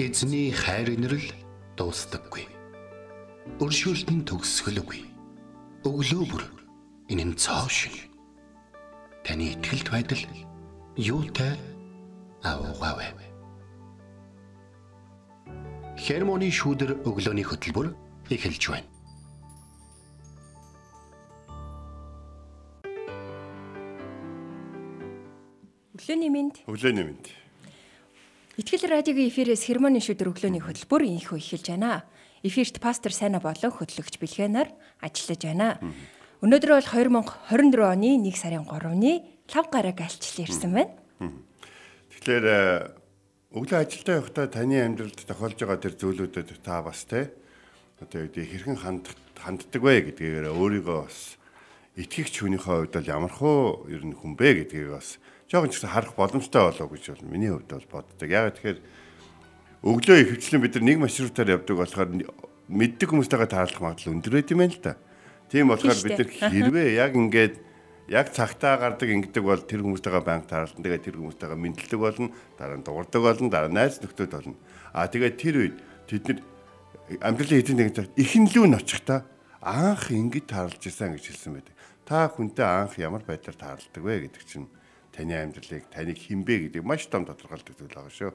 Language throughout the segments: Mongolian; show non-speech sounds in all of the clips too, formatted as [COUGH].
Эзний хайр инрэл дуустдаггүй. Өршөөлт нь төгсгөлгүй. Өглөө бүр энэ нь цоо шиг. Таны ихтгэлт байдал юутай аавгаавэ. Хермоны шүүдэр өглөөний хөтөлбөр эхэлж байна. Өглөөний мэнд. Өглөөний мэнд. Итгэл радиогийн эфирээс хермоны шүдэр өглөөний хөтөлбөр инхүү эхэлж байна. Эфирт пастор Сайна болон хөтлөгч Бэлгэнаар ажиллаж байна. Өнөөдөр бол 2024 оны 1 сарын 3-ны 5 гараг альчлал ирсэн байна. Тэгэхээр э, өглөө ажилдаа явахдаа таны амьдралд тохиолж байгаа тэр зүйлүүдэд та бас те одоо юу гэдэг хэрхэн ханддаг ханддаг вэ гэдгээр өөрийгөө бас итгэгч хүнийхээ хувьд бол ямархуу ер нь хүн бэ гэдгийг бас жоохон ч гэсэн харах боломжтой болоо гэж бол миний хувьд бол боддог. Яг тэгэхээр өглөө ихэвчлэн бид нар нэг маршрутаар явдаг болохоор мэддэг хүмүүстэйгээ таарлах магадлал өндөр байд юм байна л да. Тийм болохоор бид нар хэрвээ яг ингээд яг цагтаа гардаг ингэдэг бол тэр хүмүүстэйгээ банк таарлан тэгээд тэр хүмүүстэйгээ мэдлэг болно, дараа нь дуурдаг болно, дараа нь найз нөхдөд болно. Аа тэгээд тэр үед тэд нар амьдралын хэдэн нэгэн цагт ихэнлүү нь очихта анх ингэж таарлаж исэн гэж хэлсэн байдаг. Та хүнтэй анх ямар байдлаар таарладаг вэ гэдэг чинь таны амьдралыг таныг хинбэ гэдэг маш том тодорхойлдог зүйл байгаа шүү.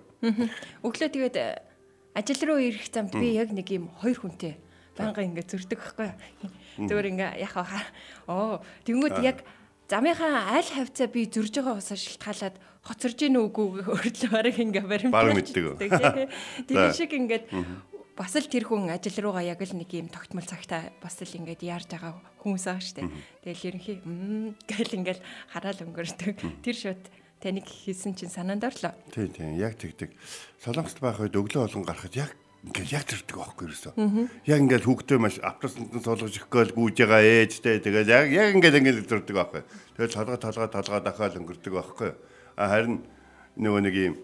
Өглөө тэгээд э, ажил руу ирэх замд би яг нэг юм хоёр хүнтэй банга ингээ зөрдөг байхгүй. Зүгээр ингээ яг оо тэнгууд яг замынхаа аль хавцаа би зөрж байгаа усаа шилтгаалаад хоцорж гин үгүй өөрлөө бараг ингээ баримталж мэддэг. Тэр [LAUGHS] шиг ингээд бас л тэр хүн ажил руугаа яг л нэг юм тогтмол цагтаа бас л ингээд яарж байгаа хүмүүс байгаа штэ. Тэгэл ерөнхий гэл ингээд хараал өнгөрдөг. Тэр шууд таныг хийсэн чинь санаанд орлоо. Тий, тий, яг тэгдэг. Солонгост байх үед өглөө болгон гарахад яг ингээд яг тэрдэг байхгүй юусэн. Яг ингээд хүүхдээ маш автобусанд нь суулгаж өгөөл гүйж байгаа ээжтэй тэгэл яг яг ингээд ингээд зурдаг байхгүй. Тэгэл толгой толгой толгой дахиад өнгөрдөг байхгүй. Харин нөгөө нэг юм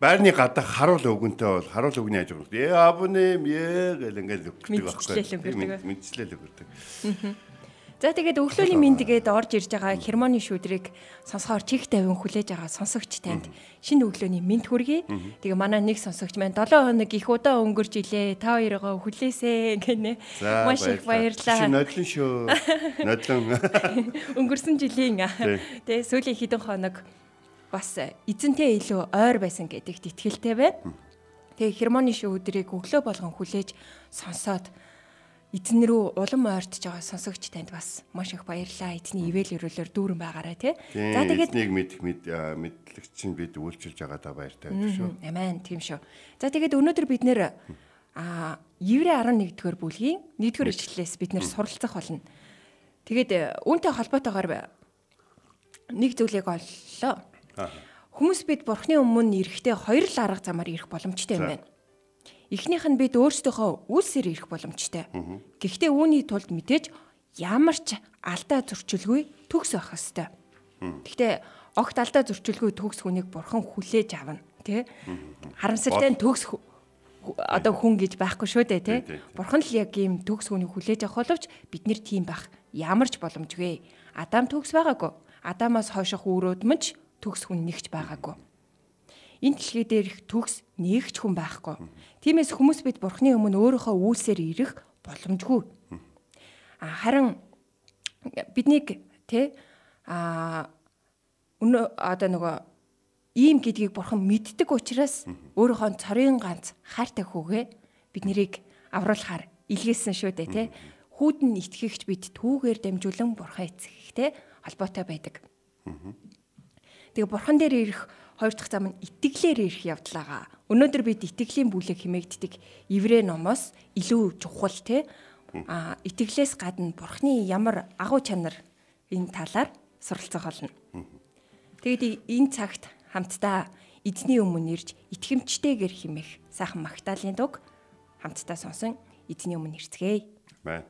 байрны гадаа харуул өгөнтэй бол харуул өгний аж ахуй. Ээ абунэм ээ гэл ингээд өгдөг байхгүй. Мэдчлэл өгдөг. За тэгээд өглөөний мэндгээд орж ирж байгаа хермоны шүүдрийг сонсохоор чих тавин хүлээж байгаа сонсогч танд шинэ өглөөний мэнд хүргэе. Тэгээ манай нэг сонсогч маань 7 хоног их удаа өнгөрч илээ. Та хоёроо хүлээсэ гэнэ. Маш их баярлалаа. Нодлон шүү. [LAUGHS] Нодлон. Өнгөрсөн жилийн [LAUGHS] тэгээ сүүлийн хэдэн хоног бас эзэнтэй илүү ойр байсан гэдэгт итгэлтэй байна. Тэгээ хермоны шүүдрийг өглөө болгон хүлээж сонсоод эзэн рүү улам ойртож байгаа сонсогч танд бас маш их баярлалаа. Эзний ивэл өрөөлөөр дүүрэн байгаарай тий. За тэгээд эзнийг мэдэх мэдлэгч чинь бид үйлчилж байгаадаа баяртай байдаг шүү. Амен тийм шүү. За тэгээд өнөөдөр бид нэр а Еврей 11 дугаар бүлгийн 1 дугаар ишлэлээс бид нэр суралцах болно. Тэгээд үүнтэй холбоотойгоор нэг зүйлийг оллоо. Хүмүүс бид бурхны өмнө ирэхдээ хоёр л арга замаар ирэх боломжтой юм байна. Эхнийх нь бид өөрсдийнхөө үлсээр ирэх боломжтой. Гэхдээ үүний тулд мэдээж ямар ч алдаа зөрчилгүй төгс байх ёстой. Гэхдээ огт алдаа зөрчилгүй төгс хүнийг бурхан хүлээж авна, тий? Харамсалтай төгс одоо хүн гэж байхгүй шүү дээ, тий? Бурхан л яг ийм төгс хүнийг хүлээж авах боловч бид нэр тийм байх ямар ч боломжгүй. Адам төгс байгаагүй. Адамаас хойших үүрөөдмж төгс хүн нэгч байгаагүй. Энэ дэлхий дээр их төгс нэгч хүн байхгүй. Тиймээс хүмүүс бид бурхны өмнө өөрийнхөө үйлсээр ирэх боломжгүй. Харин биднийг тэ а өнөө одоо нөгөө ийм гэдгийг бурхан мэддэг учраас өөрийнхөө цорын ганц хайртай хүүгээ бид нэрийг авруулахаар илгээсэн шүү дээ тэ хүүдэн итгэгч бид түүгээр дамжуулан бурхан эцэгтэй холбоотой байдаг. Тэгээ бурхан дээр ирэх хоёр дахь зам нь итгэлээр ирэх явдлаагаа. Өнөөдөр бид итгэлийн бүлэг хэмээгддэг Иврэ номоос илүү чухал те а итгэлээс гадна бурханы ямар агуу чанар энэ талаар суралцах болно. Тэгэд энэ цагт хамтдаа эзний өмнө ирж итгэмжтэйгэр химэх сайхан магтаалын дуг хамтдаа сонсон эзний өмнө ирцгээе. Амен.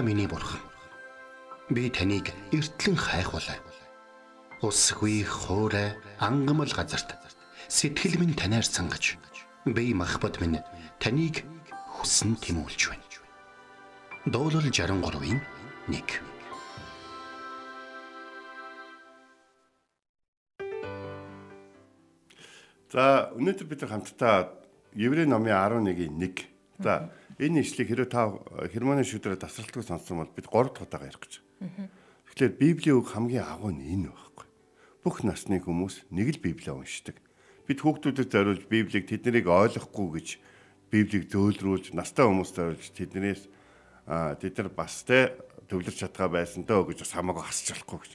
Та миний бурхан. Би таныг эртлэн хайхвалаа. Усгүй хоорой ангамл газарт сэтгэл минь танаар сангаж би махбат минь таныг хүсн тэмүүлж байна. Дуурал 63-ийн 1 За өнөөдөр бид хамтдаа Еврей номын 11-ийн 1. За энэ ишлийг хэрэв та Германы шүдрээр тасралтгүй сонссон бол бид 3 дахь удаага ярих гэж. Тэгэхээр Библийн үг хамгийн агуу нь энэ байхгүй. Бүх насны хүмүүс нэг л Библийг уншдаг. Бид хүүхдүүдэд зориулж Библийг тэднийг ойлгохгүй гэж Библийг зөөлрүүлж настай хүмүүст зориулж тэднээс тэд нар бас те төвлөрч чадгаа байсан дөө гэж бас хамаагүй хасч болохгүй гэж.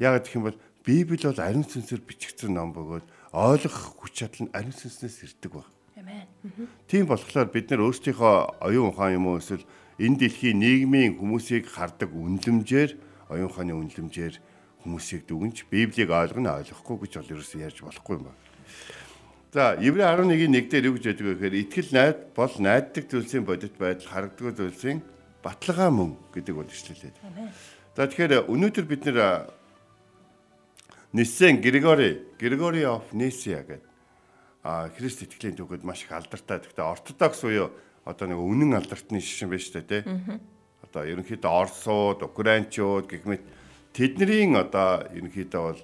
Яг гэх юм бол Библи бол ариун сүнсээр бичигдсэн ном бөгөөд ойлгох хүч чадал нь ариун сүнснээс ирдэг баг. Амен. Тийм болохоор бид нар өөрсдийнхөө оюун ухаан юм уу эсвэл энэ дэлхийн нийгмийн хүмүүсийг хардаг үнлэмжээр оюун ухааны үнлэмжээр хүмүүсийг дүгнж Библийг ойлгоно ойлгохгүй гэж бол ерөөсөө ярьж болохгүй юм байна. За, Еврей 11-ийн 1 дээр юу гэж яддаг вэ гэхээр итгэл найд бол найддаг зүйлсийн бодит байдал харагддаг зүйлсийн баталгаа мөн гэдэг бол ишлэлээд. За тэгэхээр өнөөдөр бид нэр Нисэн Григори, Григори of Nyssa гэдэг Христ итгэлийн төгөөд маш их алдартай. Гэхдээ ортодокс буюу одоо нэг үнэн алдартны шишин байж тээ тий. Одоо ерөнхийдөө Оросууд, Украинчууд гэх мэт тэдний одоо ерөнхийдөө бол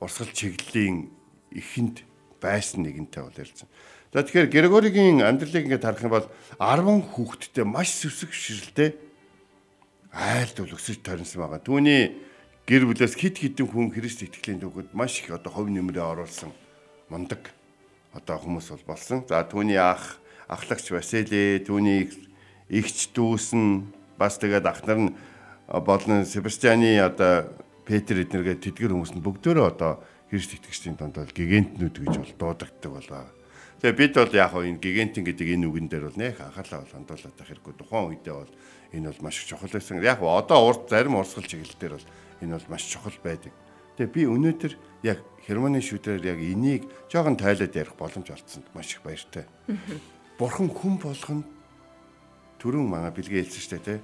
урсгал чиглэлийн ихэнд байсан нэгэнтэй бол ярьсан. За тэгэхээр Григоригийн амьдралыг ингээд харах юм бол 10 хүүхэдтэй маш сүсэг ширэлтэй айлдвал өсөж торинсон байгаа. Түүний гэр бүлээс хит хитэн хүн Христ итгэлийн төгөд маш их одоо хувь нэмрээ оруулсан мундаг одоо хүмүүс бол болсон. За түүний ах ахлагч Васили, түүний игч дүүс нь бас тэгээд ах нар нь болон Себастьяны одоо Петр эднэргээ тэдгэр хүмүүс нь бүгдөө одоо Христ итгэгчдийн донд бол гигантнүүд гэж бол дуудагддаг болоо. Тэгээ бид бол яг энэ гигантин гэдэг энэ үгэн дээр бол нэх анхаалаа бол хандуулаад байх хэрэггүй. Тухайн үедээ бол энэ бол маш чухал байсан. Яг одоо урд зарим урсгал чиглэл дээр бол Энэ бол маш чухал байдаг. Тэгээ би өнөөдөр яг Германы шүдрээр яг энийг жоохон тайлаад ярих боломж олцсонд маш их баяртай. Бурхан хүн болгоно түрүүн манай бэлгээ хэлсэн шүү дээ тий.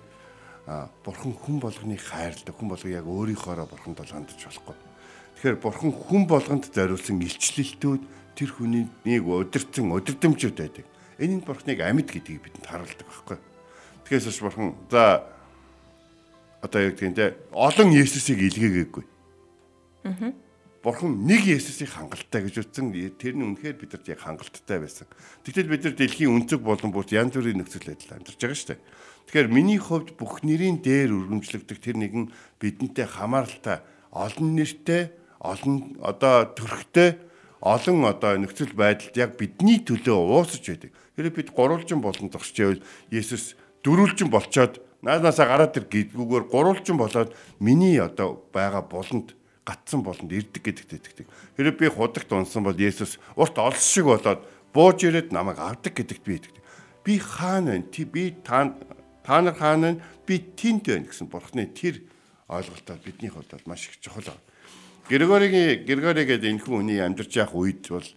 А бурхан хүн болгоныг хайрладаг. Хүн болго яг өөрийнхоороо бурханд бол хандж болохгүй. Тэгэхээр бурхан хүн болгонд зориулсан илчлэлтүүд тэр хүний нэг удирцсан өдөрдөмжүүд байдаг. Энэ нь бурханыг амьд гэдгийг бидэнд харуулдаг байхгүй. Тэгээс бас бурхан за одоо яг тийм те олон Есүсийг илгээгээгүй. Аа. Бурхан нэг Есүсийг хангалттай гэж утсан тэр нь үнэхээр бидэрт яг хангалттай байсан. Тэгтэл бид нар дэлхийн өнцөг болон бүрт янз бүрийн нөхцөл байдал амьдарч байгаа шүү дээ. Тэгэхээр миний хувьд бүх нэрийн дээр өргөмжлөгдөх тэр нэгэн бидэнтэй хамааралтай олон нэртэй олон одоо төрхтэй олон одоо нөхцөл байдалд яг бидний төлөө уусаж байдаг. Тэгэхээр бид гурвалжин болон зогсчихвэл Есүс дөрүлжин болчоод Нааднасаа гараад ир гэдгүүгээр гурвалжин болоод миний одоо байгаа болонд гатсан болонд ирдэг гэдэгт итгэдэг. Хэрэв би худагт унсан бол Есүс урт олс шиг болоод бууж ирээд намайг авдаг гэдэгт би итгэдэг. Би хаана вэ? Би та та нар хаана вэ? Би тэнд байна гэсэн бурхны тэр ойлголтоо бидний хувьд бол маш их чухал байна. Григоригийн Григори гэдэг энэ хүн хүний амьдарч явах үед бол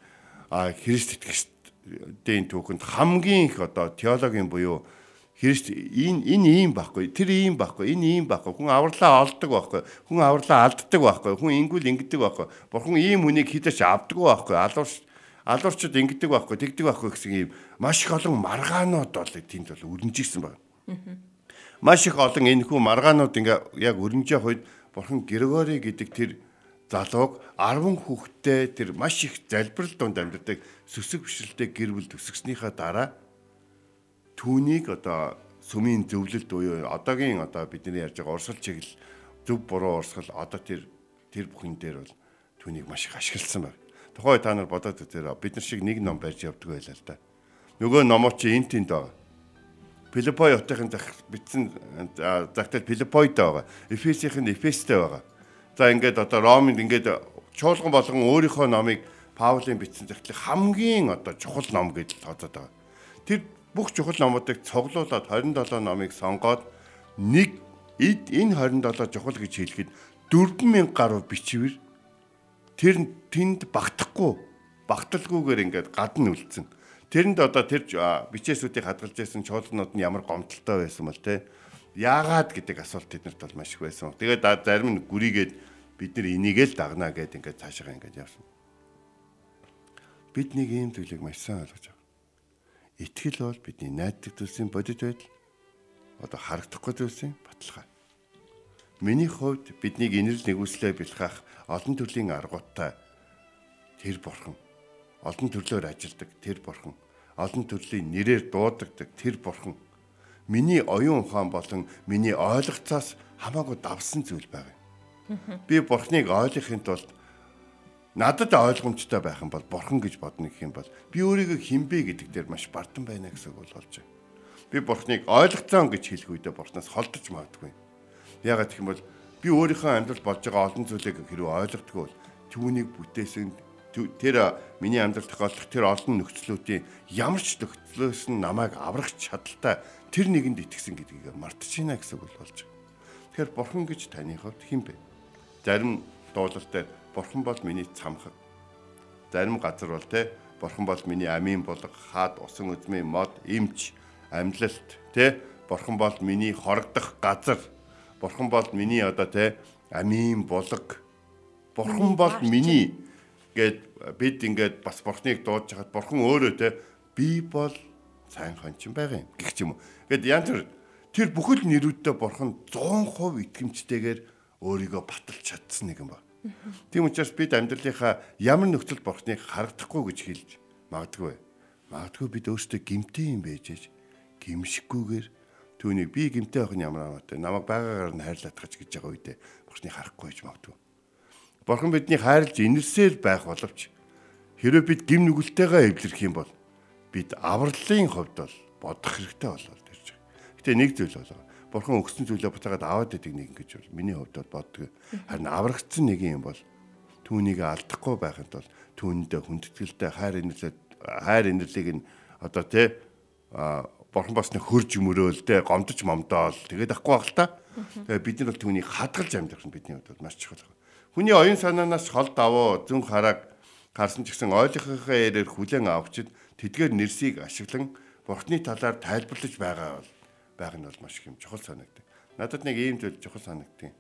Христ итгэгчдийн түүхэнд хамгийн их одоо теологийн буюу Христ энэ энэ ийм байхгүй. Тэр ийм байхгүй. Энэ ийм байхгүй. Хүн авралаа олдог байхгүй. Хүн авралаа алддаг байхгүй. Хүн ингүүл ингэдэг байхгүй. Бурхан ийм хүнийг хідэж авдаг байхгүй. Алуурч алуурчд ингэдэг байхгүй. Тэгдэг байхгүй гэсэн ийм маш их олон маргаанууд бол тэнд бол өрнжижсэн байна. Маш их олон энэ хүн маргаанууд ингээ яг өрнжих үед Бурхан Григори гэдэг тэр залууг 10 хүүхэдтэй тэр маш их залбирал донд амьдардаг сүсэг бишрэлтэй гэр бүл төсгснийхаа дараа түүнийг одоо сүмийн зөвлөлд буюу одоогийн одоо бидний ярьж байгаа урсгал чиглэл зөв буруу урсгал одоо тэр тэр бүхэн дээр бол түүнийг маш их ашигласан байна. Тухай та нар бодоод үзээрэй. Бид нар шиг нэг ном барьж явдаг байлаа л да. Нөгөө номоо чи эн тэнд байгаа. Филиппой хотын зах бичсэн загтал Филиппойд байгаа. Эфесийн Эфестэй байгаа. За ингээд одоо Ромынд ингээд чуулган болгон өөрийнхөө номыг Паулийн бичсэн загтлыг хамгийн одоо чухал ном гэж тооцоод байгаа. Тэр бүх чухал номуудыг цуглуулад 27 номыг сонгоод нэг эд энэ 27 чухал гэж хэлэхэд 4000 гаруй бичвэр тэр тэнд багтахгүй багталгүйгээр ингээд гадна үлдсэн. Тэрэнд одоо тэр бичээсүүдийг хадгалж байсан чуулганууд нь ямар гомдолтой байсан бол те яагаад гэдэг асуулт тэднэрт бол маш их байсан. Тэгээд зарим нь гүрийгээд бид нар энийгээ л дагнаа гэд ингээд цаашаа ингээд явсан. Бид нэг ийм зүйлийг маш сайн ойлгож. Итгэл бол бидний найддаг зүйлсийн бодит байдал. Одоо харагдахгүй зүйлсийн баталгаа. Миний хувьд биднийг инэрл нэгүслээ бэлхах олон төрлийн аргуудтай тэр бурхан. Олон төрлөөр ажилдаг тэр бурхан. Олон төрлийн нэрээр дуудагддаг тэр бурхан миний оюун ухаан болон миний ойлгоцоос хамаагүй давсан зүйл юм. [LAUGHS] Би бурхныг ойлгохын тулд надад ойлгомжтой байх юм бол бурхан гэж бодно гэх юм бол би өөрийгөө хинбэ гэдэг дээр маш бардам байна гэсэн үг болж байна. Би бурхныг ойлгоцсон гэж хэлэх үедээ бурхнаас холдож магадгүй. Ягаад гэх юм бол би өөрийнхөө амьдрал болж байгаа олон зүйлийг хэрэг ойлгодгүй бол түүнийг бүтээсэн тэр миний амьдрал тохиолдох тэр олон нөхцлүүдийн ямар ч нөхцлөөс нь намайг аврах чадaltaй тэр нэгэнд итгэсэн гэдгийг мартчихна гэсэн үг болж байгаа. Тэгэхээр бурхан гэж таны хувьд хэн бэ? Зарим дуулал дээр бурхан бол миний цамхаг. Зарим газар бол те бурхан бол миний амийн булга, хаад усан үзмийн мод, эмч, амьлалт те бурхан бол миний хорогдох газар. Бурхан бол миний одоо те амийн булга. Бурхан бол миний гэд бид ингээд бас бурхныг дуудаж хахад бурхан өөрөө те би бол сайн хончин байгаа юм гэх юм. Гэт янз бүр тэр бүхэл нэрүүдтэй бурхан 100% итгэмжтэйгээр өөрийгөө баталж чадсан нэг юм ба. Тийм учраас бид амьдралынхаа ямар нөхцөл бурхныг харагдахгүй гэж хэлж магадгүй. Магадгүй бид өөрсдөө гимтэй юм байж ээж гимшихгүйгээр түүнийг би гимтэй байх нь ямар амаатай намайг байгаагаар нь хайрлах гэж байгаа үедээ бурхныг харахгүй гэж магадгүй. Бурхан биднийг хайрлж инэрсээр байх боловч хэрэв бид гим нүгэлтэйгээ эвлэрэх юм бол бид авралын хувьд бол бодох хэрэгтэй болоод ирж байгаа. Гэтэ нэг зүйл болоо. Бурхан өгсөн зүйлээ бутаагаад аваад идэг нэг бол миний хувьд бол боддог. Харин аврагдсан нэг юм бол түүнийг алдахгүй байхын тулд түүндээ хүндэтгэлтэй хайр инэрлээ хайр инэрлийг нь одоо тэ бурхан бас нэг хөрж мөрөөл тэ гомдож момдоол тэгээд ахгүй байх л та. Тэгээ бид нар бол түүнийг хадгалж амьдрах нь бидний хувьд маш чухал. Хүний оюун санаанаас хол давуу зүн харааг гарсан ч гэсэн ойлгохынхаа ярээр хүлэн авахчид тэдгээр нэрсийг ашиглан бурхны талаар тайлбарлаж байгаа бол байх нь бол маш их юм чухал санагдав. Надад нэг ийм зүйл чухал санагдтыг.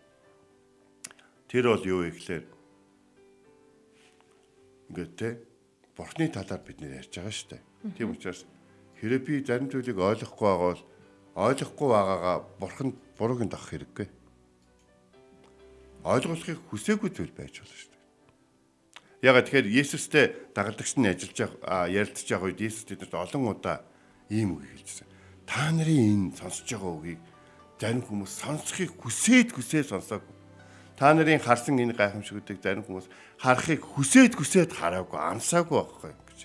Тэр бол юу вэ гэхээр ингээд те бурхны талаар бид нэр ярьж байгаа шүү дээ. Тийм учраас хэрэв би зарим зүйлийг ойлгохгүй байгаа бол ойлгохгүй байгаагаа бурханд буруугийн дах хэрэггүй. Ойлгохыг хүсээгүй зүйл байж болно шүү дээ. Ягаад тэгэхээр Есүстэй дагалдагч нь ажиллаж ярилцж байгаа үед Есүс тэдэнд олон удаа ийм үг хэлжсэн. Та нарын энэ сонсож байгаа үгийг зарим хүмүүс сонсохыг хүсээд хүсээд сонсоогүй. Та нарын харсан энэ гайхамшигүүдийг зарим хүмүүс харахыг хүсээд хүсээд хараагүй, ансаагүй байхгүй гэж.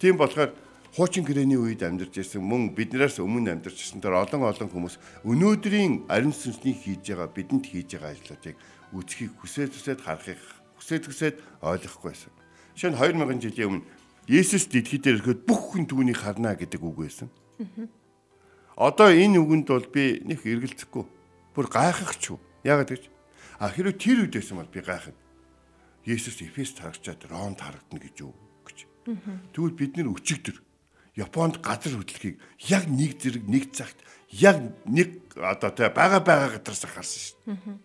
Тийм болохоор хуучин гэрээний үед амьдарч ирсэн мөн биднээс өмнө амьдарч ирсэн тэр олон олон хүмүүс өнөөдрийн ариун сүнсний хийж байгаа бидэнд хийж байгаа ажлуудыг үзхийг хүсээд хүсээд харахыг хүсээд хүсээд ойлгохгүй байсан. Жишээ нь 2000 жилийн өмнө Есүс дэлхий дээр ирэхэд бүх хүн түүнийг харна гэдэг үг байсан. Одоо энэ үгэнд бол би нэг эргэлзэхгүй. Бүр гайхах ч юу. Яагаад гэж? А хэрвээ тэр үед байсан бол би гайхна. Есүс Эфес тарагчаад Ромд харагдана гэж юу гэж. Тэгвэл бид нэр өчигдөр Японд газар хөдлөхийг яг нэг зэрэг нэг цагт яг нэг одоо тэ бага бага газараас харсан шүү.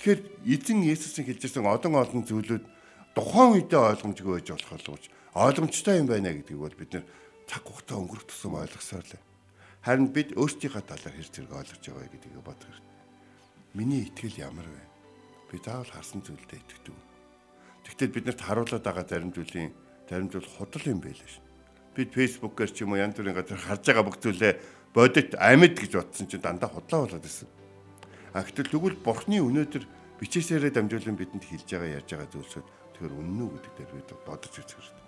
Тэгэхээр эзэн Есүсийн хэлжсэн олон олон зүйлүүд тухайн үедээ ойлгомжгүй байж болох боловч ойлгомжтой юм байна гэдгийг бол бид нэр цаг хугацаа өнгөрөх тусам ойлгосоор л. Харин бид өөрсдийнхөө талаар хэр зэрэг ойлгож байгаа гэдгийг бодох хэрэгтэй. Миний итгэл ямар вэ? Би заавал харсан зүйлдээ итгэдэг. Тэгвэл биднэрт харуулад байгаа зарим зүйлийн зарим зүйл худал юм байлаа ш. Бид фэйсбүүкээр ч юм уу янз бүрийн газар харж байгаа бүх зүйлээ бодит амьд гэж бодсон чинь дандаа худлаа болоод байсан. А гэтэл тэгвэл бурхны өнөөдөр бичээсээрээ дамжуулан бидэнд хэлж байгаа ярьж байгаа зүйлсүүд тэгэхээр үнэн үү гэдэг дээр бид бодож үзэх хэрэгтэй.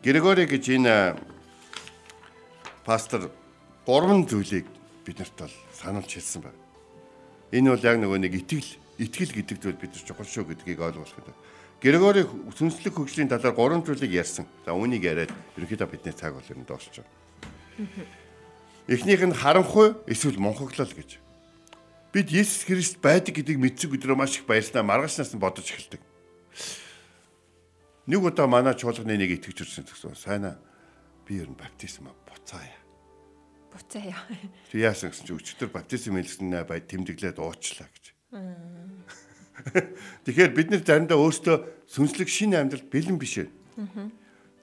Григори гэж энэ пастор гурван зүйлийг биднэрт бол сануулж хэлсэн байна. Энэ бол яг нөгөө нэг итгэл итгэл гэдэг зүйл бид нар чухал шүү гэдгийг ойлгох хэрэгтэй. Григори сүнслэг хөгжлийн талаар гурван зүйлийг ярьсан. За үүнийг яриад ерөнхийдөө бидний цаг бол нь дуусч байгаа. Эхнийх нь харанхуй эсвэл монхоглол гэж. Бид Есүс Христ байдаг гэдгийг мэдсэн өдрөө маш их баярлалаа маргаашнаас нь бодож эхэлдэг Нэг удаа манай чуулганы нэг итгэж ирсэн гэсэн сайнаа би ер нь баптизм буцаая. Буцаая. Тэг яасан гэсэн чи өчтөр баптизм хэлсэн бай тэмдэглээд уучлаа гэж. [LAUGHS] Тэгэхээр бид нар заримдаа өөрсдөө сүнслэг шинэ амьдралд бэлэн биш ээ.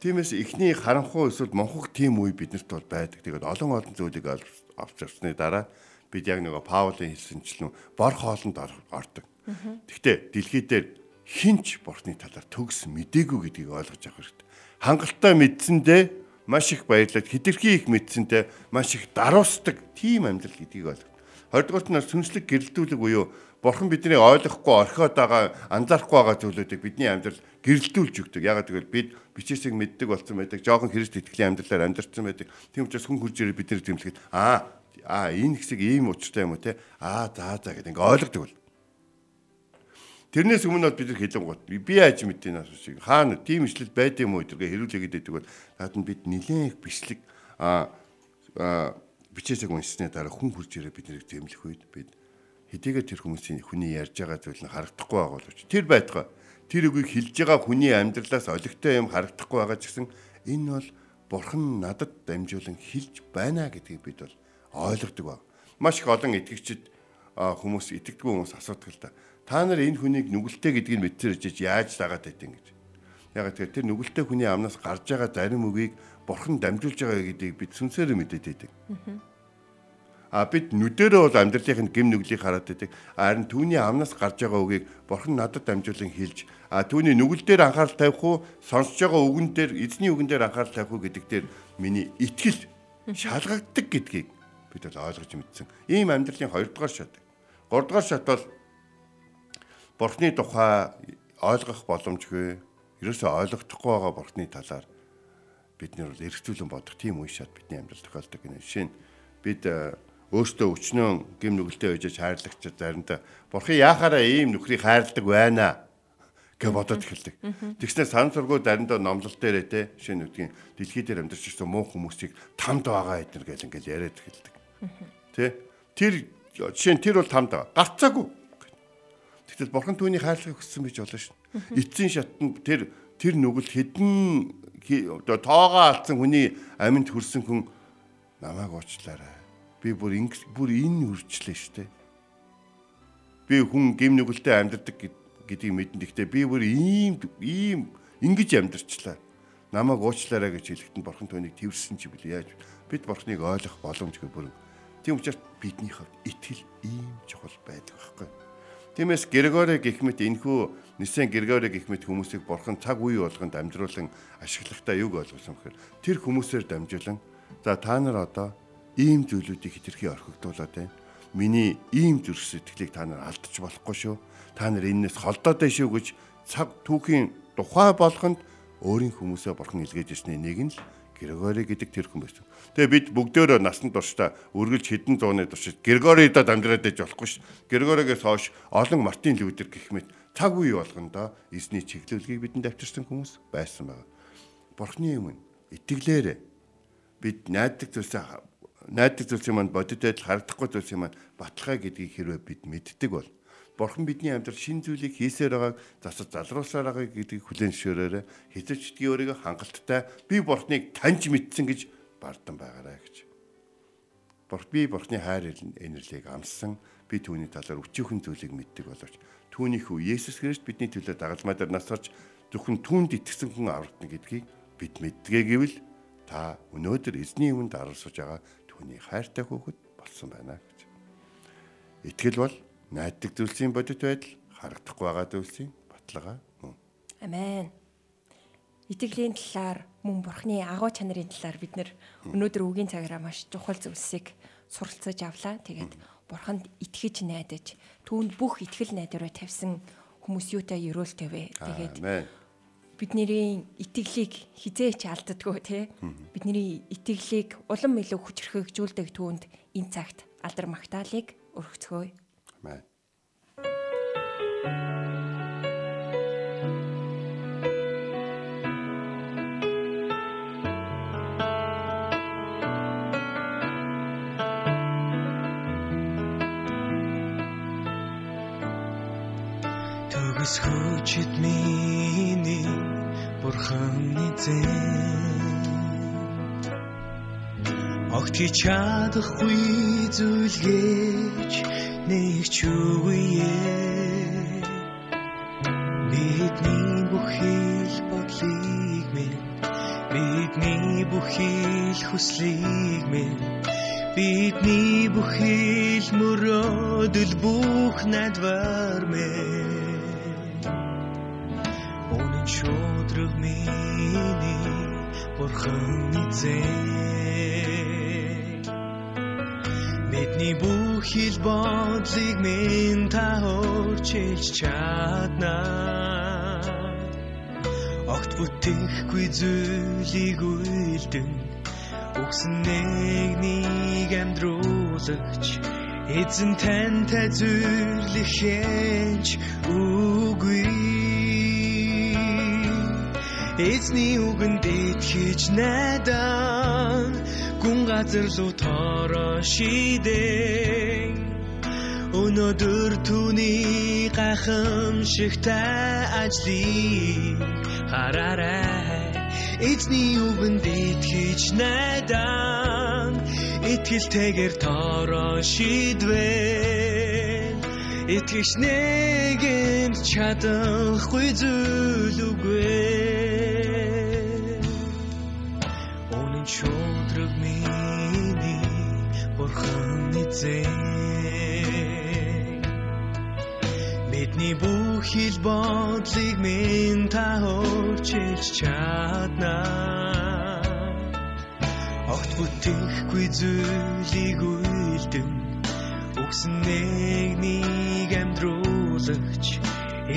Тиймээс эхний харанхуй эсвэл монхог тийм үе биднэрт бол байдаг. Тэгээд олон олон зүйлийг авч авсны дараа бид яг нөгөө Паулийн хэлсэнчлэн бор хоолнд ордог. Гэхдээ дэлхий дээр хинч бурхны талаар төгс мдээгүй гэдгийг ойлгож авах хэрэгтэй. Хангалттай мэдсэндээ маш их баярлаад хитрхи их мэдсэндээ маш их даруусдаг тийм амьдрал гэдгийг ойлгох. Хоёрдугаарт нь сүнслэг гэрэлтүүлэг буюу бурхан бидний ойлгохгүй орхиод байгаа анзаарахгүй байгаа зүйлүүдийг бидний амьдрал гэрэлтүүлж өгдөг. Ягаад гэвэл бид бичээсийг мэддэг болсон байдаг. Жохон Христ итгэлийн амьдралаар амьдарсан байдаг. Тийм учраас хүн хурж ирээ бидний тэмлэхэд аа аа энэ хэсэг ийм учиртай юм уу те аа за за гэдэг ингээ ойлгодог бол. Тэрнээс өмнө бид нар хэлэн гот. Би яаж мэдээ нас шиг хаана? Тийм ишлэл байд юм уу гэдгээ хэрүүлээгээд байдаг бол наад нь бид нилээн их бичлэг а бичээсэг уншсны дараа хүн хурж ирээ бид нарыг зэмлэх үед бид хэдийгээр тэр хүмүүсийн хүний ярьж байгаа зүйл нь харагдахгүй байгаа боловч тэр байтугай. Тэр үгийг хэлж байгаа хүний амьдралаас олигтой юм харагдахгүй байгаа ч гэсэн энэ бол бурхан надад дамжуулан хэлж байна гэдгийг бид бол ойлгодог баг. Маш их олон итгэгчид хүмүүс итгэдэггүй хүмүүс асуудаг л да та нар энэ хүнийг нүгэлтэй гэдгийг мэдсээр ичиж яаж дагаад байдیں۔ гэж. Яг тэгэхээр тэр нүгэлтэй хүний амнаас гарч байгаа зарим үгийг бурхан дамжуулж байгаа гэдгийг бид сүнсээр мэдээд байдаг. А бид нүдэрээ бол амьдралын гим нүглийг хараад байдаг. Харин түүний амнаас гарч байгаа үгийг бурхан надад дамжуулан хэлж а түүний нүгэл дээр анхаарал тавих уу сонсож байгаа үгэн дээр эзний үгэн дээр анхаарал тавих уу гэдэг дээр миний итгэл шалгагддаг гэдгийг бид бол ойлгож мэдсэн. Ийм амьдралын хоёрдугаар шат. Гуравдугаар шат бол бурхны тухай ойлгох боломжгүй ерөөсөө ойлгохдохгүй байгаа бурхны талаар бид нэр эргцүүлэн бодох тийм үе шат бидний амьдрал тохиолдог гэнэ. Жишээ нь бид э, өөртөө өчнөө гим нүгэлтэй байж хайрлагч заримдаа бурхан яахаараа ийм нөхрийг хайрладаг байна гэж бодоод эхэлдэг. Тэгснээр сан сургуу заримдаа номлол дээрээ те жишээ нь үгдгийн дэлхий дээр амьдарч ирсэн муу хүмүүсийг тамд байгаа эднэр гэж ингээл яриад эхэлдэг. Тэ тэр жишээ нь тэр бол тамд. Гарцаагүй Тэгтэл бурхан түүний хайрлагыг хүссэн байж болно шин. Эцсийн шатнд тэр тэр нүгэл хідэн оо тоогоо алдсан хүний аминд хүрсэн хүн намайг уучлаарай. Би бүр бүр энэ үржлээ штэ. Би хүн гим нүгэлтэй амьдардаг гэдгийг мэдэн. Гэхдээ би бүр ийм ийм ингэж амьдарчлаа. Намайг уучлаарай гэж хэлэхэд бурхан түүнийг тэрсэн чи билээ яаж бид бурханыг ойлгох боломжгүй бүр. Тийм учраас бидний хувьд итгэл ийм чухал байдаг байхгүй. Тиймээс Григори гэх мэт энхүү Нисэн Григори гэх мэт хүмүүсийг бурхан цаг үе болгонд амжруулан ашиглахтаа юг ойлгосон бэхээр тэр хүмүүсээр дамжуулан за та нар одоо ийм зүйлүүдийг хэтэрхий орхигдуулаад байна. Миний ийм зүрх сэтгэлийг та нар алдчих болохгүй шүү. Та нар энэс холдоод байна шүү гэж цаг түүхийн тухай болгонд өөрийн хүмүүсээ бурхан илгээж ирсний нэг нь л Григори гэдэг тэр хүн байсан. Тэгээ бид бүгдөө насанд туршдаа үргэлж хэдэн зууны турш Григоридод амьдраад байж болохгүй ш. Григоригоос хойш олон Мартин Лютер гэх мэт цаг үе болгондоо эзний чиглүүлгийг бидэнд авчирсан хүмүүс байсан байна. Бурхны юм итгэлээрээ бид найддаг зүйлсээ найддаг зүйлсийн манд бодит байдал харагдахгүй зүйлсийн манд баталгаа гэдгийг хэрвээ бид мэддэг бол Бурхан бидний амьдрал шин зүйлийг хийсээр байгааг засаж залруулсаар байгааг гэдгийг хүлээн зөвшөөрөөрэй. Хизээч дий өөрийгөө хангалттай би Бурханыг таньж мэдсэн гэж бардан байгаарай гэж. Бурх би Бурханы хайр инэрлийг амссан би түүний талаар өчүүхэн зүйлийг мэддэг боловч түүний хүү Есүс Христ бидний төлөө дагалмай дээр насарч зөвхөн түүнд итгэсэн хүн аврагдана гэдгийг бид мэддэгэ гэвэл та өнөөдөр эзний өмнө даралсаж байгаа түүний хайртай хүүхэд болсон байна гэж. Итгэл бол найддаг зүйлсийн бодит байдал харагдахгүй байгаа зүйлсийн баталгаа мөн. Амен. Итгэлийн талаар мөн бурхны агуу чанарын талаар бид нэр өнөөдөр үгийн цагаараа маш чухал зүйлсийг суралцаж авлаа. Тэгээд бурханд итгэж найдаж түүнд бүх итгэл найдвараа тавьсан хүмүүс юутай ерөөлтэй вэ. Тэгээд бидний итгэлийг хизээч алддаггүй те бидний итгэлийг улам илүү хүчрхэгжүүлдэг түүнд энэ цагт алдар магтаалык өргөцгөөе. Төгс хүчит миний эзэн. Огт чи чадахгүй зүйлгээж нэг ч үгүй бидний бүхэл хүслийг минь. Бидний бүхэл мөрөөдөл бүх найдвар минь. Өнөө шудраг миний бурхан эзэн Бидний бүхэл бодлыг минь та хурчилж чаднаа Огт бүтэхгүй зүйлийг үйлдэн. Үгсэн нэг нэг амьдруулагч Эзэн тантай зүрлэхэнч үгүй. Эзний үгэнд итгэж найдан гүн газар руу тоороо шидэн Өнөөдөр түүний гайхамшигтай ажлыг хараарай Эзний үгэнд итгэж найдан итгэлтэйгээр тоороо шийдвэн Итгэж нэгэнд чадахгүй зүйл үгүй Өнөн шудраг миний бурхан эзэн Бидний бүхэл бодлыг минь та хурчилж чаднаа Огт бүтэхгүй зүйлийг үйлдэн Үгсэн нэг нэг амьдруулагч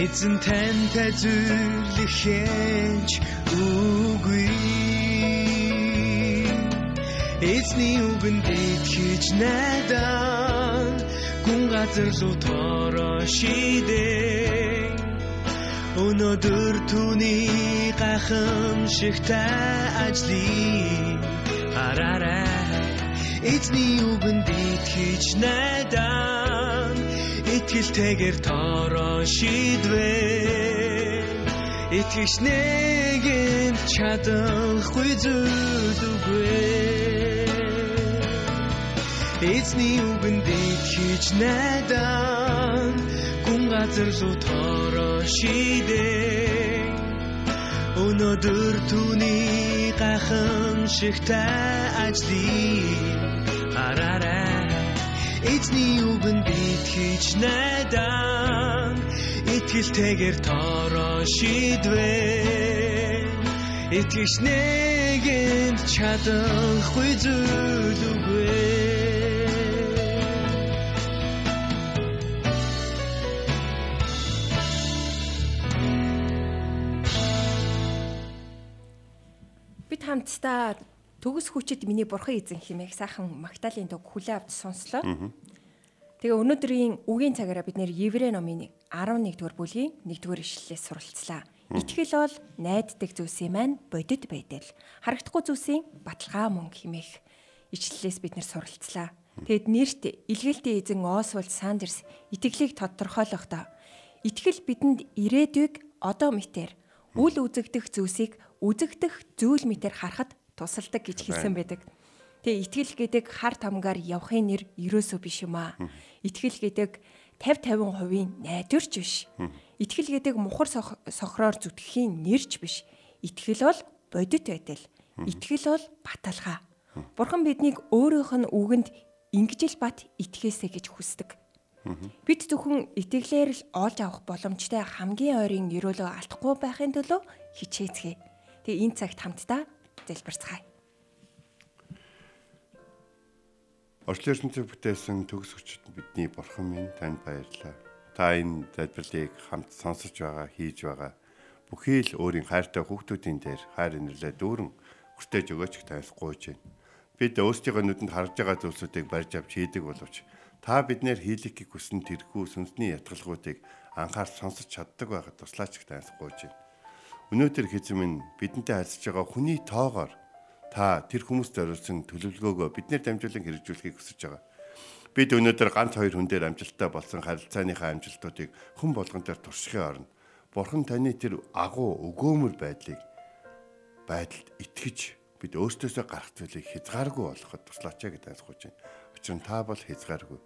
Эзэн тантай зүрлэхэнч үгүй. Эзний үгэнд итгэж найдан гүн газар руу тоороо шидэн Өнөөдөр түүний гайхамшигтай ажлыг хараарай Эзний үгэнд итгэж найдан итгэлтэйгээр тоороо шийдвэн Итгэж нэгэнд чадахгүй зүйл үгүй Эзний үгэнд итгэж найдан гүн газар руу тоороо шийдэн Өнөөдөр түүний гайхамшигтай ажлыг хараарай. Эзний үгэнд итгэж найдан итгэлтэйгээр тоороо шийдвэн Итгэж нэгэнд чадахгүй зүйл үгүй хамтдаа төгс хүчит миний бурхан эзэн хэмээх сайхан Магдалины төг хүлээ авч сонслоо. Тэгээ өнөөдрийн үгийн цагаараа бид нэр Еврей номын 11 дугаар бүлгийн 1 дугаар ишлэлээс суралцлаа. Итгэл бол найддаг зүйлсийн маань бодит байдал. Харагдахгүй зүйлсийн баталгаа мөн хэмээх ишлэлээс бид нэр суралцлаа. Тэгэд нэрт илгээлтийн эзэн Освальд Сандерс итгэлийг тодорхойлохдоо итгэл бидэнд ирээдүйг одоо мэтэр үл үзэгдэх зүйлсийг үзэгдэх зүйл мэтэр харахад тусалдаг гэж хэлсэн байдаг. Тэгээ итгэл гэдэг хар тамгаар явахын нэр ерөөсөө биш юм аа. Итгэл гэдэг 50 50%-ийн найдварч биш. Итгэл гэдэг мухар сохроор зүтгэхийн нэрч биш. Итгэл бол бодит байдал. Итгэл бол баталгаа. Бурхан биднийг өөрийнх нь үгэнд ингэж л бат итгээсэ гэж хүсдэг. Бид зөвхөн итгэлээр л олж авах боломжтой хамгийн ойрын нэрөөлөө алдахгүй байхын төлөө хичээцгээе. Тэгээ энэ цагт хамтдаа залбирцгаая. Орчлын ертөнцийг бүтээсэн төгс өчт бидний бурхан минь танд баярлалаа. Та энэ залбирлыг хамт сонсож байгаа, хийж байгаа бүхий л өөрийн хайртай хүүхдүүдийн дээр хайр инэрлээ дүүрэн хүртээж өгөөч танаас гуйж байна. Бид өөрсдийнхөө нүдэнд харж байгаа зүйлсүүдийг барьж авч хийдэг боловч та биднэр хийлэхийг хүсэн тэрхүү сүнсний ятгалгуудыг анхаарч сонсож чаддаг байхад туслаач танаас гуйж байна. Өнөөдөр хэзээ минь бидэнтэй харьцаж байгаа хүний тоогоор та тэр хүмүүст зориулсан төлөвлөгөөгөө биднэр дамжуулан хэрэгжүүлэхийг хүсэж байгаа. Бид өнөөдөр ганц хоёр хүн дээр амжилттай болсон харилцааныхаа амжилтуудыг хүн болгон дээр туршихын оронд Бурхан таны тэр агуу өгөөмөр байдлыг байдалд итгэж бид өөртөөсөө гарах зүйлийг хязгааргүй болгоход туслаач гэдэг айлгууж байна. Учир нь та бол хязгааргүй.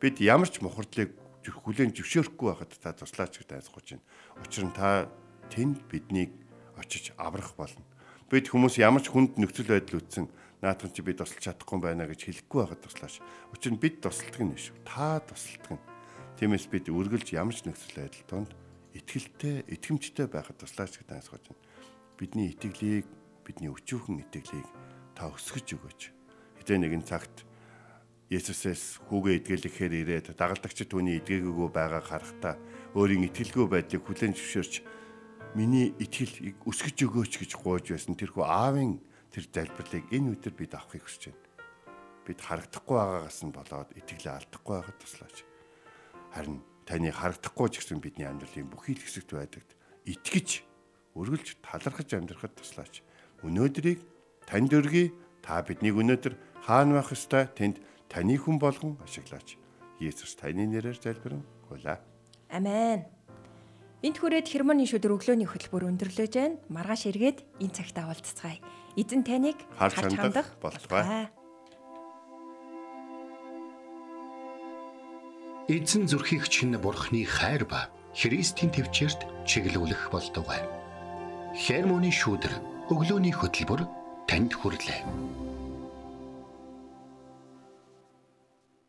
Бид ямар ч мухардлыг хүлээн зөвшөөрөхгүй байхад та туслаач гэдэг айлгууж байна. Учир нь та тэнд биднийг очиж аврах болно. Бид хүмүүс ямар ч хүнд нөхцөл байдал үүссэн наадхан чи би тусалж чадахгүй байна гэж хэлэхгүй байхад туслаач. Учир нь бид тусалдаг нь шүү. Та тусалдаг нь. Тиймээс бид үргэлж ямар ч нөхцөл байдал донд итгэлтэй, итгэмжтэй байхад туслаач гэдэг айлгууж байна. Бидний итгэлийг, бидний өчүүхэн итгэлийг та өсгөж өгөөч. Хэдэн нэгэн цагт Есүсээс хүүгээ идгэлэхээр ирээд дагалдагч түүний идгээгүй байгааг харахтаа өөрийн итгэлгүй байдлыг хүлээн зөвшөөрч миний итгэл өсгөж өгөөч гэж гуйж байсан тэрхүү аавын тэр залбирлыг энэ өдөр бид авахыг хүсэж байна. Бид харагдахгүй байгаагаас нь болоод итгэлээ алдахгүй байхад туслаач. Харин таны харагдахгүй ч гэсэн бидний амьдралын бүхий л хэсэгт байдаг. Итгэж өргөлж талархаж амьдрахад туслаач. Өнөөдрийг танд өргөе. Та биднийг өнөөдөр хаана байх ёстой тэнд таны хүн болгон ашиглаач. Есүс таны нэрээр залбирэн гуйлаа. Амен. Энт хүрээд хермоны шүдэр өглөөний хөтөлбөр өндөрлөж байна. Маргааш эргээд энэ цагтаа уулзцгаая. Эзэн таныг харж хандах болтугай. Эзэн зүрхийг чинь бурхны хайр ба Христийн төвчөрт чиглүүлэх болтугай. Хермоны шүдэр өглөөний хөтөлбөр танд хүрэлээ.